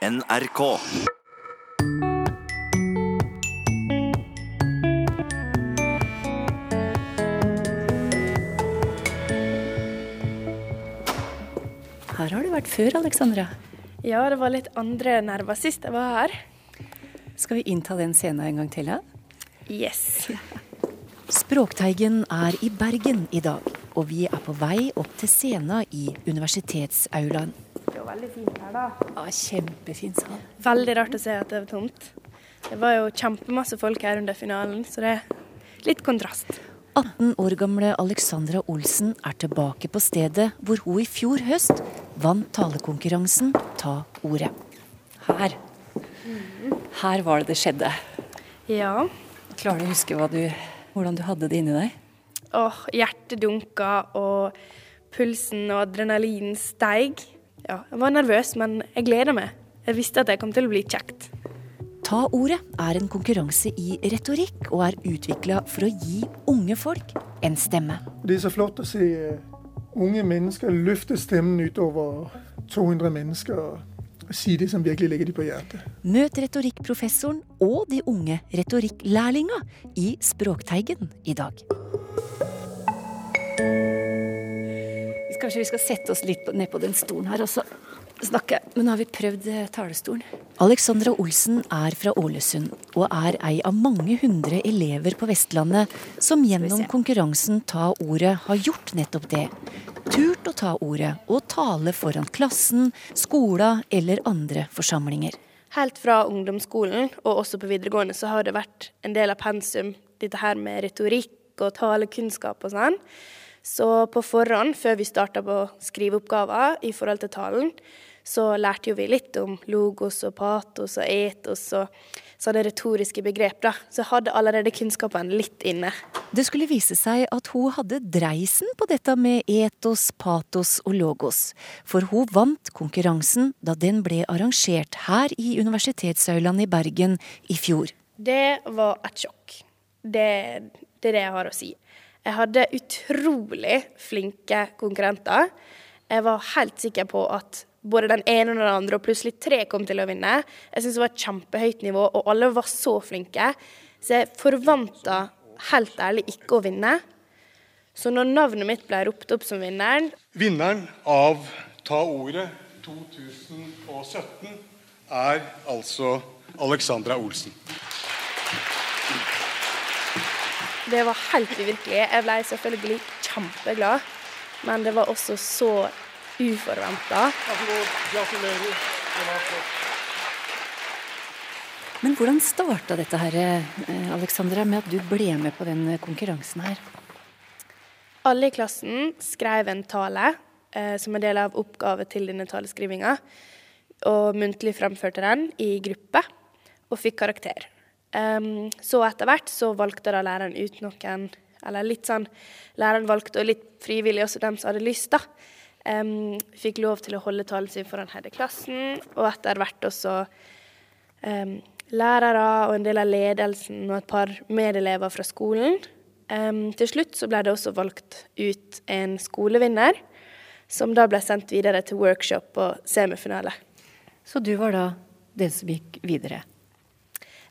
NRK. Her har du vært før, Alexandra. Ja, det var litt andre nerver sist jeg var her. Skal vi innta den scenen en gang til? da? Yes. Språkteigen er i Bergen i dag, og vi er på vei opp til scenen i universitetsaulaen. Veldig fint her, da. Ja, Kjempefin sal. Veldig rart å se at det var tomt. Det var jo kjempemasse folk her under finalen, så det er litt kontrast. 18 år gamle Alexandra Olsen er tilbake på stedet hvor hun i fjor høst vant talekonkurransen Ta ordet. Her. Her var det det skjedde. Ja. Klarer du å huske hva du, hvordan du hadde det inni deg? Åh, hjertet dunka, og pulsen og adrenalinen steig. Ja, jeg var nervøs, men jeg gleder meg. Jeg visste at det kom til å bli kjekt. Ta ordet er en konkurranse i retorikk og er utvikla for å gi unge folk en stemme. Det er så flott å se uh, unge mennesker løfte stemmen utover 200 mennesker og si det som virkelig ligger dem på hjertet. Møt retorikkprofessoren og de unge retorikklærlinga i Språkteigen i dag. Kanskje vi skal sette oss litt ned på den stolen her og så snakke. Men nå har vi prøvd eh, talestolen. Alexandra Olsen er fra Ålesund og er ei av mange hundre elever på Vestlandet som gjennom konkurransen Ta ordet har gjort nettopp det. Turt å ta ordet og tale foran klassen, skola eller andre forsamlinger. Helt fra ungdomsskolen og også på videregående så har det vært en del av pensum, dette her med retorikk og talekunnskap og sånn. Så på forhånd, før vi starta på skriveoppgaver i forhold til talen, så lærte jo vi litt om logos og patos og etos og sånne retoriske begrep. da. Så jeg hadde allerede kunnskapene litt inne. Det skulle vise seg at hun hadde dreisen på dette med etos, patos og logos. For hun vant konkurransen da den ble arrangert her i Universitetsaulaen i Bergen i fjor. Det var et sjokk. Det, det er det jeg har å si. Jeg hadde utrolig flinke konkurrenter. Jeg var helt sikker på at både den ene og den andre, og plutselig tre kom til å vinne. Jeg syns det var et kjempehøyt nivå, og alle var så flinke. Så jeg forventa helt ærlig ikke å vinne. Så når navnet mitt ble ropt opp som vinneren Vinneren av Ta ordet 2017 er altså Alexandra Olsen. Det var helt uvirkelig. Jeg ble selvfølgelig kjempeglad, men det var også så uforventa. Gratulerer. Det var flott. Men hvordan starta dette her, eh, Alexandra, med at du ble med på den konkurransen her? Alle i klassen skrev en tale eh, som en del av oppgave til denne taleskrivinga, og muntlig fremførte den i gruppe, og fikk karakter. Um, så etter hvert så valgte da læreren ut noen Eller litt sånn Læreren valgte, og litt frivillig også dem som hadde lyst, da. Um, fikk lov til å holde talen sin foran hele klassen, og etter hvert også um, lærere og en del av ledelsen og et par medelever fra skolen. til slutt så ble det også valgt ut en skolevinner, som da ble sendt videre til workshop og semifinale. Så du var da den som gikk videre?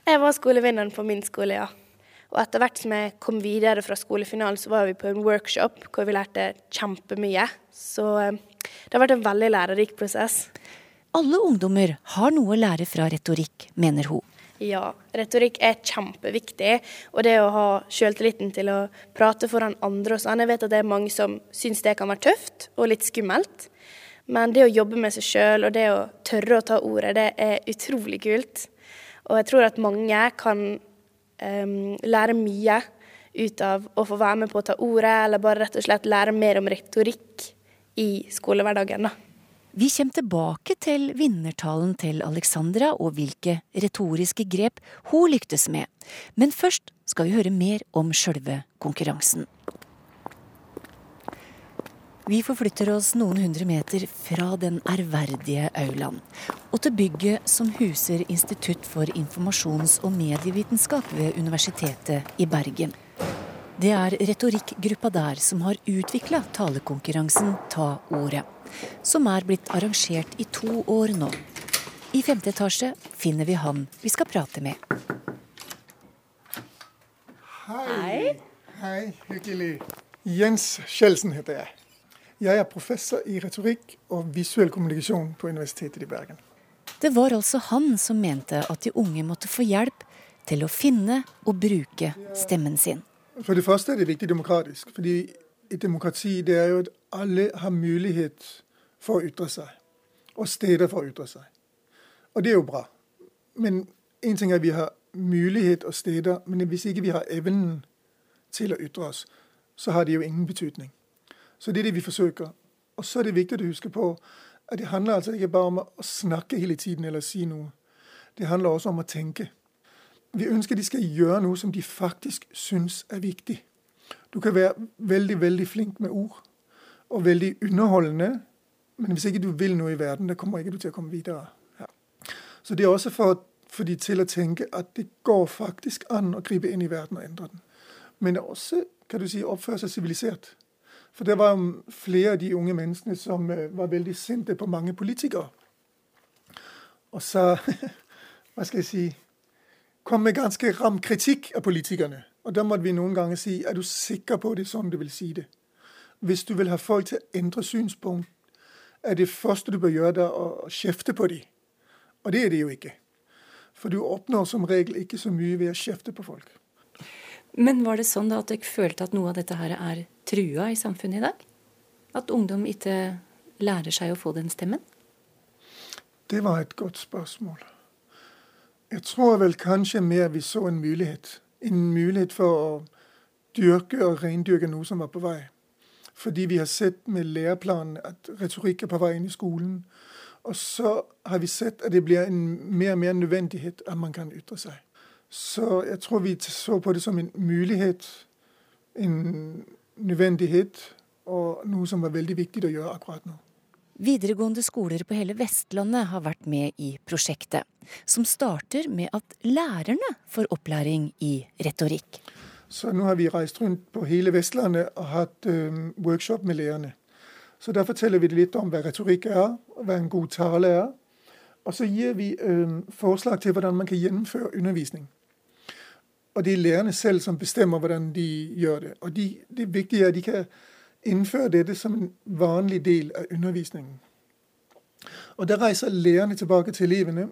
Jeg var skolevinneren på min skole, ja. Og etter hvert som jeg kom videre fra skolefinalen, så var vi på en workshop hvor vi lærte kjempemye. Så eh, det har vært en veldig lærerik prosess. Alle ungdommer har noe å lære fra retorikk, mener hun. Ja, retorikk er kjempeviktig. Og det å ha sjøltilliten til å prate foran andre og sånn. Jeg vet at det er mange som syns det kan være tøft og litt skummelt. Men det å jobbe med seg sjøl og det å tørre å ta ordet, det er utrolig kult. Og jeg tror at mange kan um, lære mye ut av å få være med på å ta ordet, eller bare rett og slett lære mer om retorikk i skolehverdagen. da. Vi kommer tilbake til vinnertalen til Alexandra og hvilke retoriske grep hun lyktes med. Men først skal vi høre mer om sjølve konkurransen. Vi forflytter oss noen hundre meter fra den ærverdige aulaen og til bygget som huser Institutt for informasjons- og medievitenskap ved Universitetet i Bergen. Det er retorikkgruppa der som har utvikla talekonkurransen Ta ordet, som er blitt arrangert i to år nå. I femte etasje finner vi han vi skal prate med. Hei. Hei, hyggelig. Jens Skjelsen heter jeg. Jeg er professor i retorikk og visuell kommunikasjon på Universitetet i Bergen. Det var altså han som mente at de unge måtte få hjelp til å finne og bruke stemmen sin. For det første er det viktig demokratisk. fordi et demokrati det er jo at alle har mulighet for å ytre seg. Og steder for å ytre seg. Og det er jo bra. Men én ting er at vi har mulighet og steder, men hvis ikke vi har evnen til å ytre oss, så har det jo ingen betydning. Så det er det vi forsøker. Og så er det viktig å huske på at det handler altså ikke bare om å snakke hele tiden eller si noe. Det handler også om å tenke. Vi ønsker de skal gjøre noe som de faktisk syns er viktig. Du kan være veldig, veldig flink med ord og veldig underholdende, men hvis ikke du vil noe i verden, da kommer ikke du til å komme videre. Ja. Så det er også for for, de til å tenke at det går faktisk an å gripe inn i verden og endre den. Men også kan du si, oppføre seg sivilisert. For det var flere av de unge menneskene som øh, var veldig sinte på mange politikere. Og så Hva skal jeg si Kom med ganske ram kritikk av politikerne. Og da måtte vi noen ganger si er du sikker på det sånn du vil si det. Hvis du vil ha folk til å endre synspunkt, er det første du bør gjøre, da å kjefte på dem. Og det er det jo ikke. For du oppnår som regel ikke så mye ved å kjefte på folk. Men var det sånn da at dere følte at noe av dette her er trua i samfunnet i dag? At ungdom ikke lærer seg å få den stemmen? Det var et godt spørsmål. Jeg tror vel kanskje mer vi så en mulighet. En mulighet for å dyrke og rendyrke noe som var på vei. Fordi vi har sett med læreplanen at retorikk er på vei inn i skolen. Og så har vi sett at det blir en mer og mer nødvendighet at man kan ytre seg. Så jeg tror vi så på det som en mulighet, en nødvendighet, og noe som var veldig viktig å gjøre akkurat nå. Videregående skoler på hele Vestlandet har vært med i prosjektet, som starter med at lærerne får opplæring i retorikk. Så nå har vi reist rundt på hele Vestlandet og hatt um, workshop med lærerne. Så da forteller vi litt om hva retorikk er, og hva en god tale er. Og så gir vi um, forslag til hvordan man kan gjennomføre undervisning. Og det er lærerne selv som bestemmer hvordan de gjør det. Og de, det viktige er at de kan innføre dette som en vanlig del av undervisningen. Og Da reiser lærerne tilbake til elevene,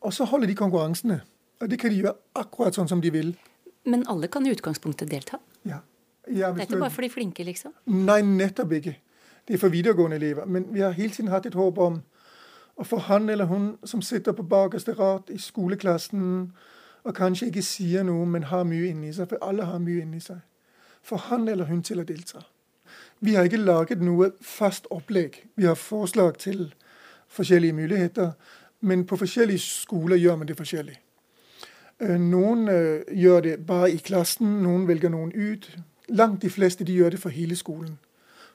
og så holder de konkurransene. Og det kan de gjøre akkurat sånn som de vil. Men alle kan i utgangspunktet delta? Ja. ja det er ikke bare for de flinke, liksom? Nei, nettopp ikke. Det er for videregående elever. Men vi har hele tiden hatt et håp om å få han eller hun som sitter på bakerste rad i skoleklassen, og kanskje ikke sier noe, men har mye inni seg, for alle har mye inni seg, For han eller hun til å delta. Vi har ikke laget noe fast opplegg. Vi har forslag til forskjellige muligheter, men på forskjellige skoler gjør man det forskjellig. Øh, noen øh, gjør det bare i klassen, noen velger noen ut. Langt de fleste de gjør det for hele skolen.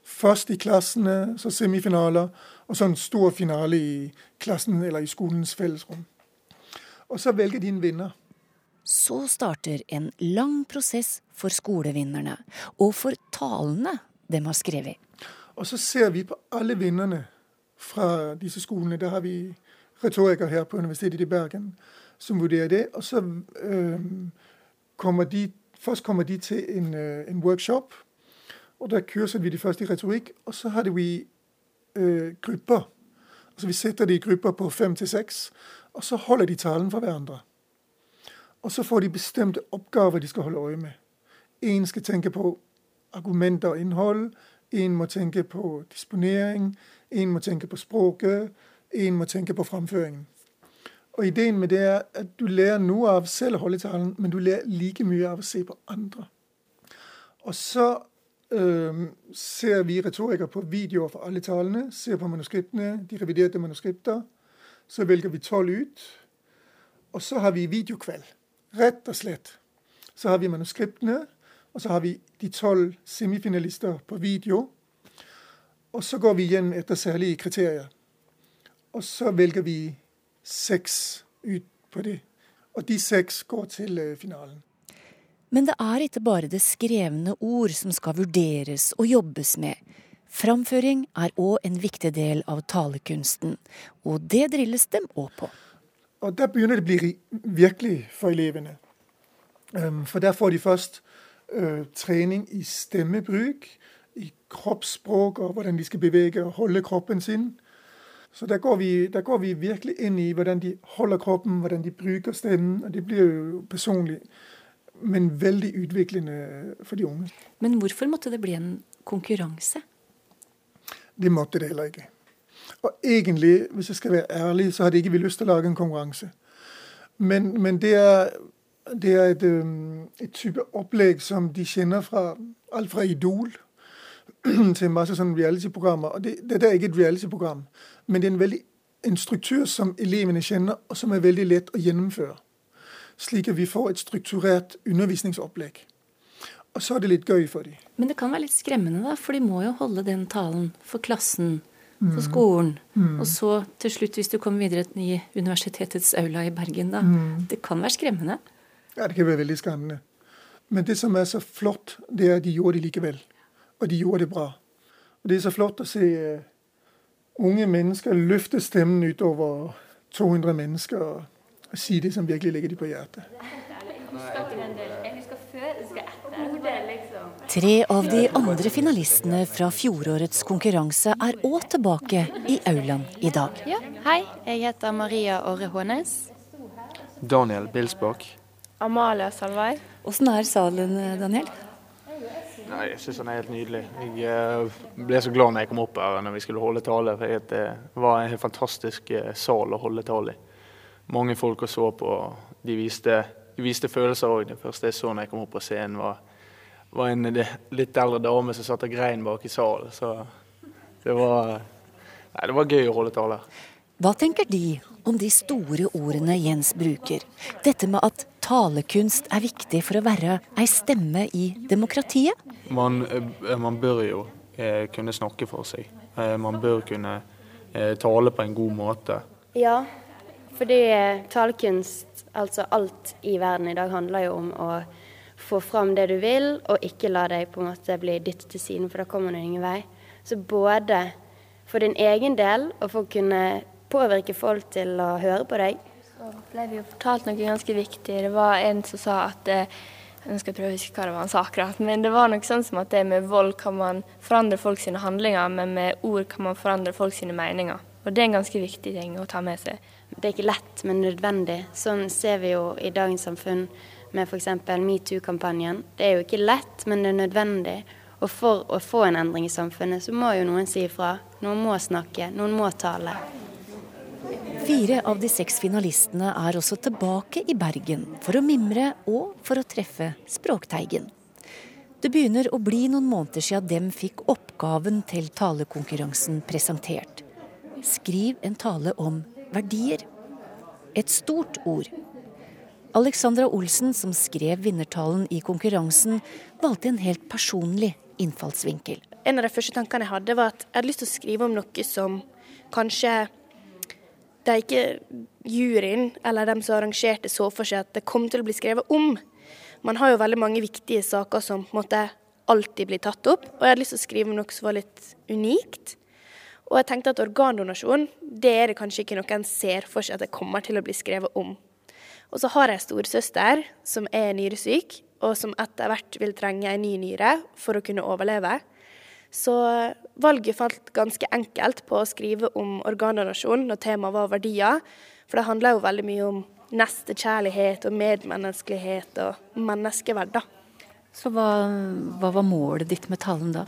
Først i klassene, så semifinaler, og så en stor finale i klassen eller i skolens fellesrom. Og så velger de en vinner. Så starter en lang prosess for skolevinnerne, og for talene de har skrevet. Og så ser vi på alle vinnerne fra disse skolene. Der har vi retorikere her på Universitetet i Bergen som vurderer det. Og så øh, kommer de Først kommer de til en, øh, en workshop, og der kurser vi de første i retorikk. Og så har vi øh, grupper. Altså Vi setter de i grupper på fem til seks, og så holder de talen for hverandre. Og så får de bestemte oppgaver de skal holde øye med. Én skal tenke på argumenter og innhold. En må tenke på disponering. En må tenke på språket. En må tenke på framføringen. Og Ideen med det er at du lærer noe av selv å holde talen, men du lærer like mye av å se på andre. Og så øh, ser vi retorikere på videoer for alle talene, ser på manuskriptene, de reviderte manuskripter. Så velger vi tolv ut. Og så har vi videokveld. Rett og slett. Så har vi manuskriptene, og så har vi de tolv semifinalister på video. Og så går vi igjen etter særlige kriterier. Og så velger vi seks ut på det. Og de seks går til øh, finalen. Men det er ikke bare det skrevne ord som skal vurderes og jobbes med. Framføring er òg en viktig del av talekunsten, og det drilles dem òg på. Og Der begynner det å bli virkelig for elevene. For der får de først uh, trening i stemmebruk, i kroppsspråk og hvordan de skal bevege og holde kroppen sin. Så der går, vi, der går vi virkelig inn i hvordan de holder kroppen, hvordan de bruker stemmen. og Det blir jo personlig, men veldig utviklende for de unge. Men hvorfor måtte det bli en konkurranse? Det måtte det heller ikke. Og egentlig, hvis jeg skal være ærlig, så hadde ikke vi lyst til å lage en konkurranse. Men, men det er, det er et, et, type opplegg som de kjenner fra alt fra Idol til masse sånne reality-programmer. Og det, det er ikke et reality-program, men det er en veldig en struktur som elevene kjenner, og som er veldig lett å gjennomføre. Slik at vi får et strukturert undervisningsopplegg. Og så er det litt gøy for dem. Men det kan være litt skremmende, da, for de må jo holde den talen for klassen, for skolen. Mm. Og så til slutt, hvis du kommer videre i universitetets aula i Bergen, da. Mm. Det kan være skremmende? Ja, det kan være veldig skremmende. Men det som er så flott, det er at de gjorde det likevel. Og de gjorde det bra. Og det er så flott å se uh, unge mennesker løfte stemmen utover 200 mennesker og, si det som virkelig ligger dem på hjertet. Tre av de andre finalistene fra fjorårets konkurranse er òg tilbake i aulaen i dag. Ja, hei, jeg heter Maria Orre Hånes. Daniel Bilsbakk. Amalia Salvei. Åssen er salen, Daniel? Nei, Jeg syns den er helt nydelig. Jeg eh, ble så glad når jeg kom opp her når vi skulle holde tale. for Det var en helt fantastisk eh, sal å holde tale i. Mange folk å så på. De viste, de viste følelser òg. Det første jeg så når jeg kom opp på scenen, var var en litt eldre dame som satt og grein bak i salen. Så det var, nei, det var gøy å holde taler. Hva tenker de om de store ordene Jens bruker? Dette med at talekunst er viktig for å være ei stemme i demokratiet? Man, eh, man bør jo eh, kunne snakke for seg. Eh, man bør kunne eh, tale på en god måte. Ja, fordi talekunst, altså alt i verden i dag, handler jo om å få fram det du vil, og ikke la deg på en måte bli dyttet til siden, for da kommer du ingen vei. Så både for din egen del, og for å kunne påvirke folk til å høre på deg. Så ble vi jo fortalt noe ganske viktig. Det var en som sa at eh, jeg skal prøve å huske hva det var han sa akkurat, men det var noe sånn som at det med vold kan man forandre folk sine handlinger, men med ord kan man forandre folk sine meninger. Og det er en ganske viktig ting å ta med seg. Det er ikke lett, men nødvendig. Sånn ser vi jo i dagens samfunn med f.eks. metoo-kampanjen. Det er jo ikke lett, men det er nødvendig. Og for å få en endring i samfunnet, så må jo noen si ifra. Noen må snakke, noen må tale. Fire av de seks finalistene er også tilbake i Bergen for å mimre og for å treffe Språkteigen. Det begynner å bli noen måneder siden dem fikk oppgaven til talekonkurransen presentert. Skriv en tale om verdier. Et stort ord Alexandra Olsen, som skrev vinnertalen i konkurransen, valgte en helt personlig innfallsvinkel. En av de første tankene jeg hadde, var at jeg hadde lyst til å skrive om noe som kanskje de ikke juryen eller dem som arrangerte så for seg at det kom til å bli skrevet om. Man har jo veldig mange viktige saker som på en måte alltid blir tatt opp, og jeg hadde lyst til å skrive om noe som var litt unikt. Og jeg tenkte at organdonasjon, det er det kanskje ikke noe en ser for seg at det kommer til å bli skrevet om. Og så har jeg storesøster som er nyresyk, og som etter hvert vil trenge en ny nyre for å kunne overleve. Så valget falt ganske enkelt på å skrive om organdonasjon når temaet var verdier. For det handler jo veldig mye om nestekjærlighet og medmenneskelighet og menneskeverd. da. Så hva, hva var målet ditt med talen da?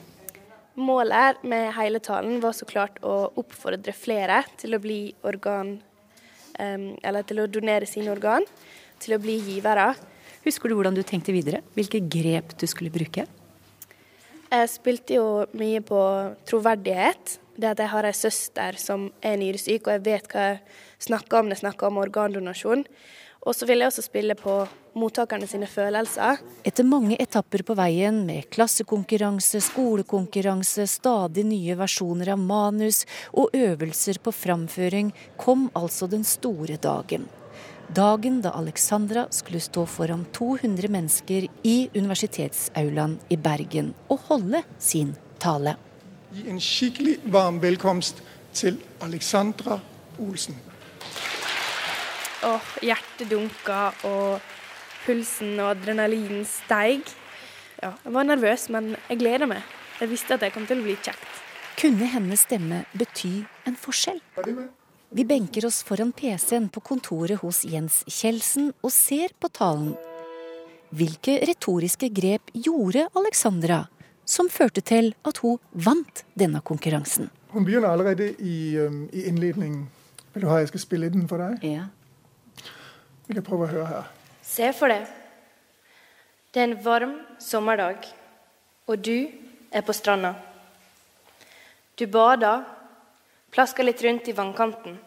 Målet med hele talen var så klart å oppfordre flere til å bli organ eller til å donere sine organ, til å bli givere. Husker du hvordan du tenkte videre? Hvilke grep du skulle bruke? Jeg spilte jo mye på troverdighet. Det at jeg har ei søster som er nyresyk, og jeg vet hva jeg snakker om når jeg snakker om organdonasjon. Og så vil jeg også spille på mottakerne sine følelser. Etter mange etapper på veien med klassekonkurranse, skolekonkurranse, stadig nye versjoner av manus og øvelser på framføring, kom altså den store dagen. Dagen da Alexandra skulle stå foran 200 mennesker i universitetsaulaen i Bergen og holde sin tale. gi en skikkelig varm velkomst til Alexandra Olsen. Åh, hjertet dunka, og pulsen og adrenalinen steig. Ja, jeg var nervøs, men jeg gleder meg. Jeg visste at det kom til å bli kjekt. Kunne hennes stemme bety en forskjell? Vi benker oss foran PC-en på kontoret hos Jens Kjeldsen og ser på talen. Hvilke retoriske grep gjorde Alexandra som førte til at hun vant denne konkurransen? Hun begynner allerede i, um, i innledningen. Vil du ha jeg skal spille den for deg? Ja. Vi kan prøve å høre her. Se for deg. Det er en varm sommerdag, og du er på stranda. Du bader, plasker litt rundt i vannkanten.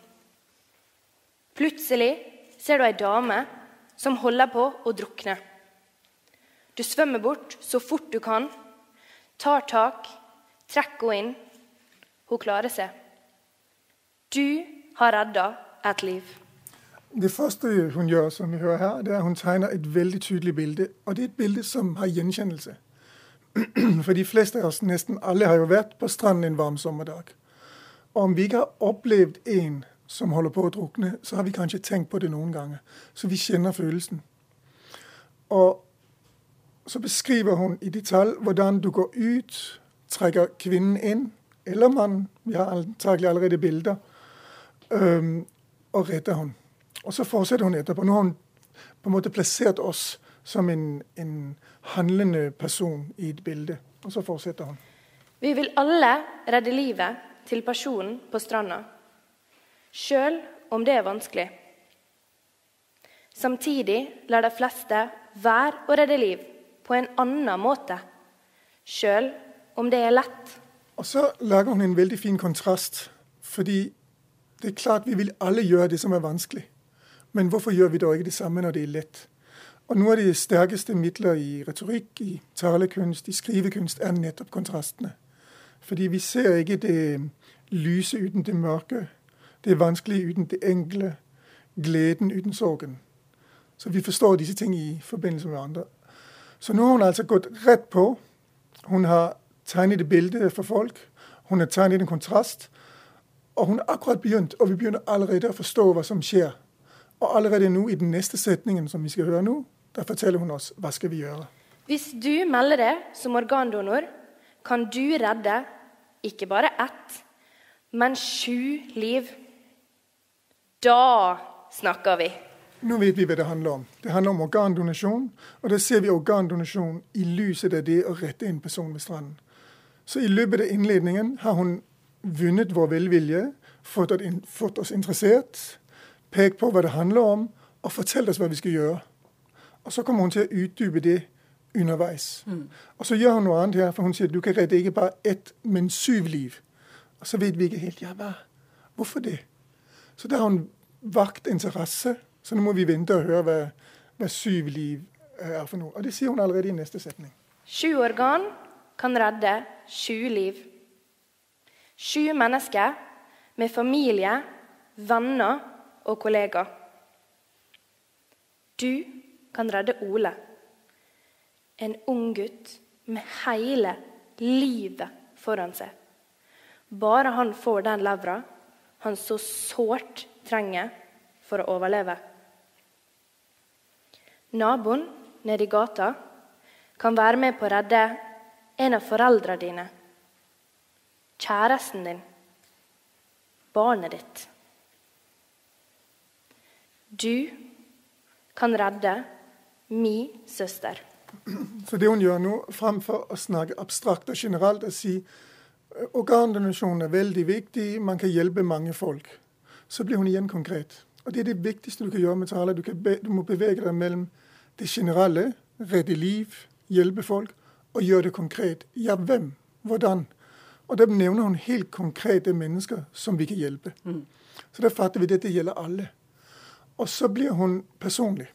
Plutselig ser du ei dame som holder på å drukne. Du svømmer bort så fort du kan, tar tak, trekker henne inn. Hun klarer seg. Du har redda et liv. Det første hun gjør, som vi hører her, det er at hun tegner et veldig tydelig bilde. Og det er et bilde som har gjenkjennelse. For de fleste av oss, nesten alle, har jo vært på stranden en varm sommerdag. Og om vi ikke har opplevd en som holder på å drukne, så har vi kanskje tenkt på det noen ganger. Så vi kjenner følelsen. Og så beskriver hun i detalj hvordan du går ut, trekker kvinnen inn, eller mannen, vi har antakelig allerede bilder, og redder hun. Og så fortsetter hun etterpå. Nå har hun på en måte plassert oss som en, en handlende person i et bilde. Og så fortsetter hun. Vi vil alle redde livet til personen på stranda, sjøl om det er vanskelig. Samtidig lar de fleste være å redde liv på en annen måte, sjøl om det er lett. Og så lager hun en veldig fin kontrast. Fordi det er klart vi vil alle gjøre det som er vanskelig. Men hvorfor gjør vi da ikke det samme når det er lett? Og Noe av de sterkeste midler i retorikk, i talekunst, i skrivekunst, er nettopp kontrastene. Fordi vi ser ikke det lyse uten det mørke, det vanskelige uten det enkle, gleden uten sorgen. Så vi forstår disse ting i forbindelse med andre. Så nå har hun altså gått rett på. Hun har tegnet et bilde for folk. Hun har tegnet en kontrast. Og hun har akkurat begynt, og vi begynner allerede å forstå hva som skjer. Og allerede nå, i den neste setningen som vi skal høre nå, der forteller hun oss hva skal vi gjøre. Hvis du melder deg som organdonor, kan du redde ikke bare ett, men sju liv. Da snakker vi. Nå vet vi hva det handler om. Det handler om organdonasjon. Og da ser vi organdonasjon i lyset av det å rette en person ved stranden. Så i løpet av innledningen har hun vunnet vår velvilje, fått, oss interessert, pekt på hva det handler om, og fortell oss hva vi skal gjøre. Og så kommer hun til å utdype det underveis. Mm. Og så gjør hun noe annet her, for hun sier du kan redde ikke bare ett, men syv liv. Og så vet vi ikke helt ja, hva, hvorfor det. Så da har hun vakt interesse. Så nå må vi vente og høre hva, hva syv liv er for noe. Og det sier hun allerede i neste setning. Sju organ kan redde sju liv. Sju mennesker med familie, venner og kollegaer. Du kan redde Ole, en ung gutt med hele livet foran seg. Bare han får den levra han så sårt trenger for å overleve. Naboen nede i gata kan være med på å redde en av foreldrene dine, kjæresten din, barnet ditt. Du kan redde mi søster. Så det hun gjør nå, fremfor å snakke abstrakt og generelt, og si organdonasjon er veldig viktig, man kan hjelpe mange folk, så blir hun igjen konkret. Og Det er det viktigste du kan gjøre med taler. Du, be, du må bevege deg mellom det generelle, redde liv, hjelpe folk, og gjøre det konkret. Ja, hvem? Hvordan? Og Da nevner hun helt konkrete mennesker som vi kan hjelpe. Mm. Så da fatter vi at dette gjelder alle. Og så blir hun personlig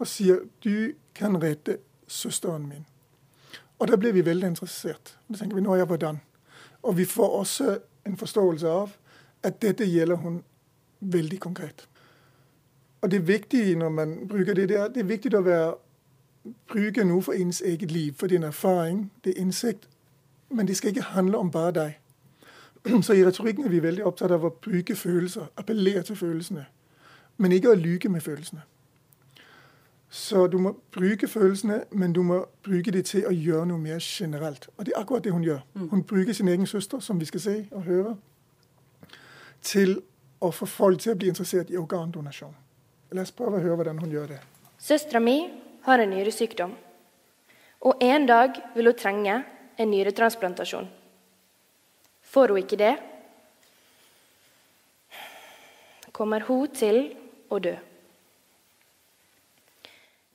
og sier du kan redde søsteren min. Og da blir vi veldig interessert. Da tenker vi nå ja, hvordan? Og vi får også en forståelse av at dette gjelder hun veldig konkret. Og det er viktig når man bruker det der, det er viktig å være, bruke noe for ens eget liv. For er erfaring, det er innsikt, men det skal ikke handle om bare deg. Så i retorikken er vi veldig opptatt av å bruke følelser, appellere til følelsene. Men ikke å lyge med følelsene. Så du må bruke følelsene, men du må bruke det til å gjøre noe mer generelt. Og det er akkurat det hun gjør. Mm. Hun bruker sin egen søster, som vi skal se og høre, til å få folk til å bli interessert i organdonasjon. La oss prøve å høre hvordan hun gjør det. Søstera mi har en nyresykdom. Og en dag vil hun trenge en nyretransplantasjon. Får hun ikke det, kommer hun til å dø.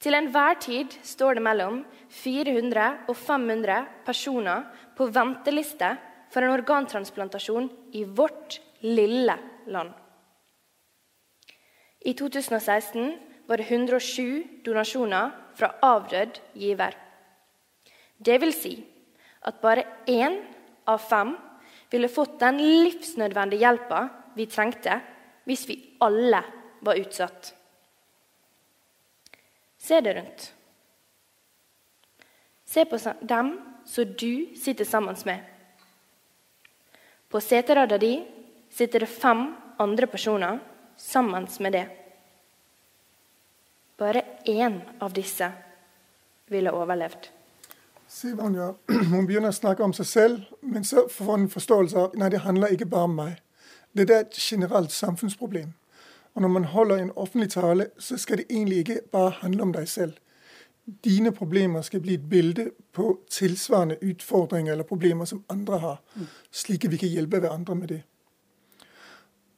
Til enhver tid står det mellom 400 og 500 personer på venteliste for en organtransplantasjon i vårt lille land. I 2016 var det 107 donasjoner fra avdød giver. Det vil si at bare én av fem ville fått den livsnødvendige hjelpa vi trengte hvis vi alle var utsatt. Se deg rundt. Se på dem som du sitter sammen med. På seterada di sitter det fem andre personer sammen med det. Bare én av disse ville overlevd. Hva Hun begynner å snakke om seg selv, men så får hun forståelse av nei, det handler ikke bare om meg. Det er et generelt samfunnsproblem. Og når man holder en offentlig tale, så skal det egentlig ikke bare handle om deg selv. Dine problemer skal bli et bilde på tilsvarende utfordringer eller problemer som andre har, slik at vi kan hjelpe hverandre med det.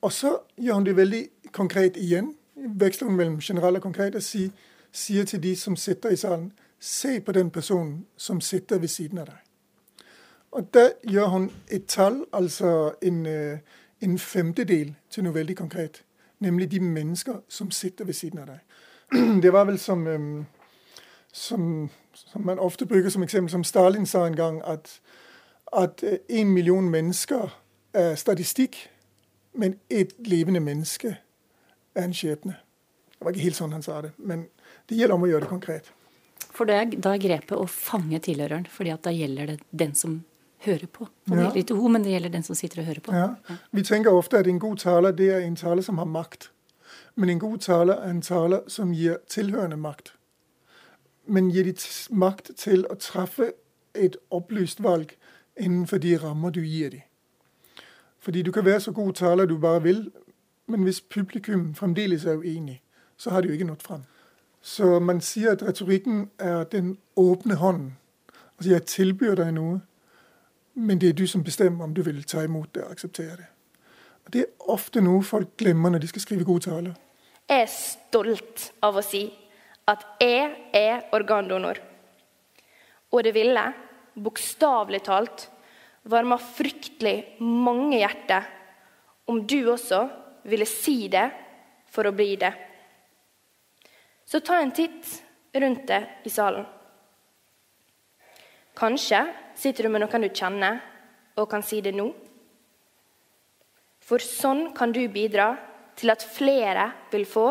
Og så gjør hun det veldig konkret igjen. Veksler hun mellom generelt og konkret og sier, sier til de som sitter i salen, se på den personen som sitter ved siden av deg. Og da gjør hun et tall, altså en, eh, en femtedel, til noe veldig konkret nemlig de mennesker som sitter ved siden av deg. Det var vel som, som, som, man ofte bruker som eksempel, som Stalin sa en gang, at, at øh, en million mennesker er statistikk, men ett levende menneske er en skjebne. Det var ikke helt sånn han sa det, men det gjelder om å gjøre det konkret. For det er, da er grepet å fange tilhøreren, fordi at da gjelder det den som hører på. Det gjelder ikke hun, men det gjelder den som sitter og hører på. Ja. Vi tenker ofte at en god taler det er en taler som har makt. Men en god taler er en taler som gir tilhørende makt. Men gir de makt til å treffe et opplyst valg innenfor de rammer du gir dem. Fordi du kan være så god taler du bare vil, men hvis publikum fremdeles er uenig, så har du ikke nådd frem. Så man sier at retorikken er den åpne hånden. Altså jeg tilbyr deg noe, men det er du som bestemmer om du vil ta imot det og akseptere det. Og Det er ofte noe folk glemmer når de skal skrive gode taler. Jeg er stolt av å si at jeg er organdonor. Og det ville, bokstavelig talt, varma fryktelig mange hjerter om du også ville si det for å bli det. Så ta en titt rundt deg i salen. Kanskje sitter du med noen du kjenner, og kan si det nå. For sånn kan du bidra til at flere vil få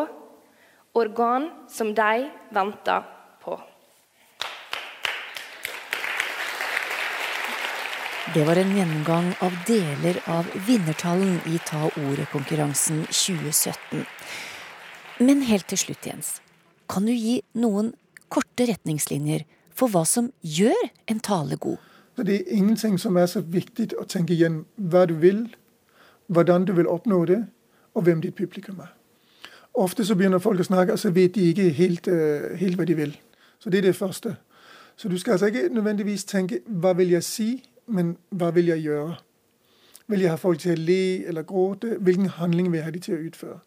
organ som de venter på. Det var en gjennomgang av deler av vinnertallen i Ta ordet-konkurransen 2017. Men helt til slutt, Jens. Kan du gi noen korte retningslinjer for hva som gjør en tale god? Så Det er ingenting som er så viktig å tenke igjen hva du vil, hvordan du vil oppnå det, og hvem ditt publikum er. Ofte så begynner folk å snakke, og så vet de ikke helt, uh, helt hva de vil. Så det er det første. Så du skal altså ikke nødvendigvis tenke hva vil jeg si, men hva vil jeg gjøre? Vil jeg ha folk til å le eller gråte? Hvilken handling vil jeg ha de til å utføre?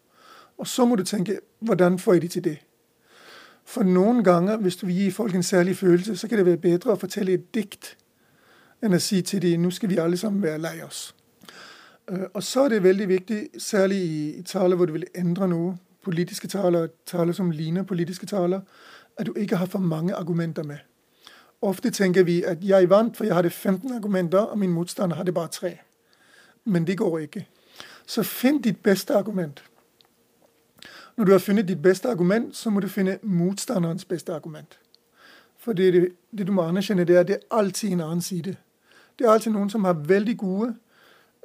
Og så må du tenke hvordan får jeg de til det? For noen ganger, hvis du vil gi folk en særlig følelse, så kan det være bedre å fortelle et dikt enn å si til dem nå skal vi alle sammen være lei oss. Øh, og så er det veldig viktig, særlig i taler hvor du vil endre noe, politiske taler, taler som ligner politiske taler, at du ikke har for mange argumenter med. Ofte tenker vi at jeg vant, for jeg hadde 15 argumenter, og min motstander hadde bare tre. Men det går ikke. Så finn ditt beste argument. Når du har funnet ditt beste argument, så må du finne motstanderens beste argument. For det, det, du må anerkjenne, det er at det er alltid en annen side. Det er alltid noen som har veldig gode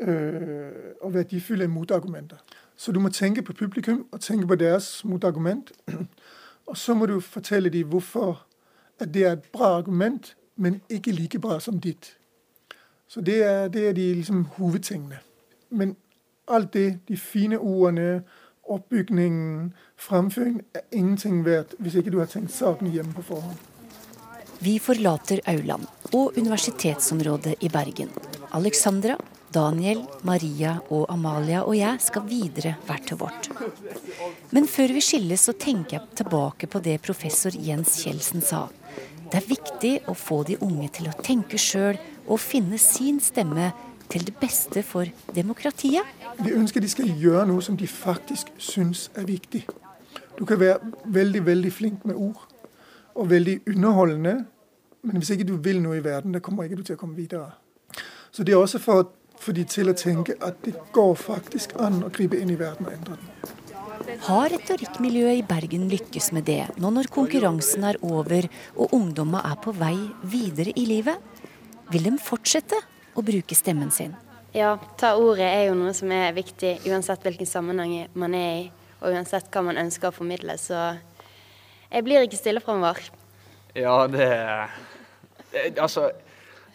øh, og verdifulle motargumenter. Så du må tenke på publikum og tenke på deres motargument. Og så må du fortelle dem hvorfor at det er et bra argument, men ikke like bra som ditt. Så det er, det er de liksom, hovedtingene. Men alt det, de fine ordene, oppbygningen, fremføringen, er ingenting verdt hvis ikke du har tenkt saken hjemme på forhånd. Vi forlater Auland og universitetsområdet i Bergen. Alexandra, Daniel, Maria og Amalia og jeg skal videre hvert til vårt. Men før vi skilles, så tenker jeg tilbake på det professor Jens Kjeldsen sa. Det er viktig å få de unge til å tenke sjøl og finne sin stemme til det beste for demokratiet. Vi ønsker de skal gjøre noe som de faktisk syns er viktig. Du kan være veldig, veldig flink med ord og veldig underholdende, men hvis ikke du vil noe i verden, da kommer ikke du til å komme videre. Så det er også for, for de til å tenke at det går faktisk an å gripe inn i verden og endre den. Har retorikkmiljøet i Bergen lykkes med det, nå når konkurransen er over og ungdommer er på vei videre i livet? Vil de fortsette å bruke stemmen sin? Ja, ta ordet er jo noe som er viktig uansett hvilken sammenheng man er i, og uansett hva man ønsker å formidle. Så jeg blir ikke stille framover. Ja, det, det Altså,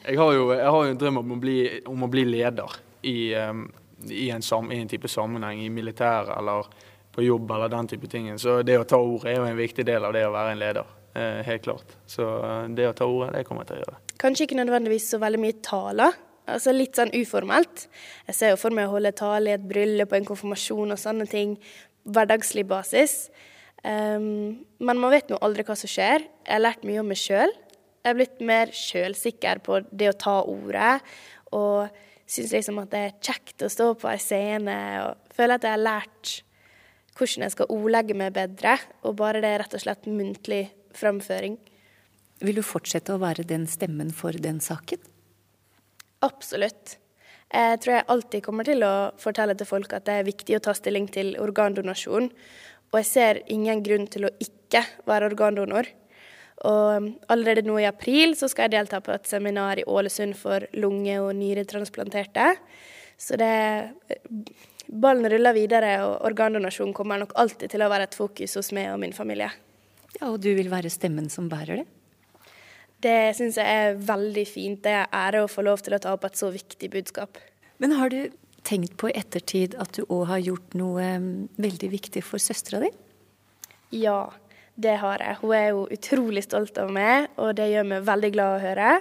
jeg har, jo, jeg har jo en drøm om å bli, om å bli leder i, um, i, en sam, i, en type sammenheng, i militæret eller på jobb eller den type ting. Så det å ta ordet er jo en viktig del av det å være en leder. Eh, helt klart. Så eh, det å ta ordet, det kommer jeg til å gjøre. Kanskje ikke nødvendigvis så veldig mye taler. Altså litt sånn uformelt. Jeg ser jo for meg å holde tale i et bryllup, en konfirmasjon og sånne ting. Hverdagslig basis. Um, men man vet nå aldri hva som skjer. Jeg har lært mye om meg sjøl. Jeg er blitt mer sjølsikker på det å ta ordet. Og syns liksom at det er kjekt å stå på ei scene. Og føler at jeg har lært hvordan jeg skal ordlegge meg bedre. Og bare det er rett og slett muntlig framføring. Vil du fortsette å være den stemmen for den saken? Absolutt. Jeg tror jeg alltid kommer til å fortelle til folk at det er viktig å ta stilling til organdonasjon. Og jeg ser ingen grunn til å ikke være organdonor. Og allerede nå i april så skal jeg delta på et seminar i Ålesund for lunge- og nyretransplanterte. Så det ballen ruller videre, og organdonasjon kommer nok alltid til å være et fokus hos meg og min familie. Ja, Og du vil være stemmen som bærer det? Det syns jeg er veldig fint. Det er ære å få lov til å ta opp et så viktig budskap. Men har du tenkt på i ettertid at du òg har gjort noe veldig viktig for søstera di? Ja, det har jeg. Hun er jo utrolig stolt av meg, og det gjør meg veldig glad å høre.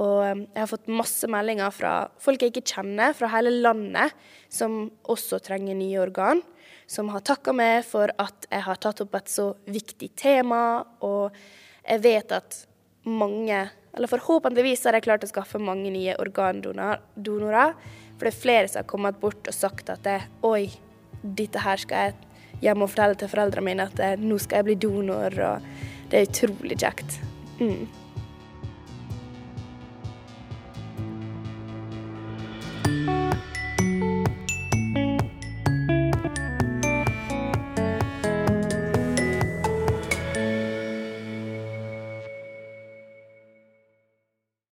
Og jeg har fått masse meldinger fra folk jeg ikke kjenner, fra hele landet, som også trenger nye organ. Som har takka meg for at jeg har tatt opp et så viktig tema. Og jeg vet at mange, eller forhåpentligvis har jeg klart å skaffe mange nye organdonorer. For det er flere som har kommet bort og sagt at det, oi, dette her skal jeg hjem og fortelle til foreldrene mine at det, nå skal jeg bli donor. Og det er utrolig kjekt. Mm.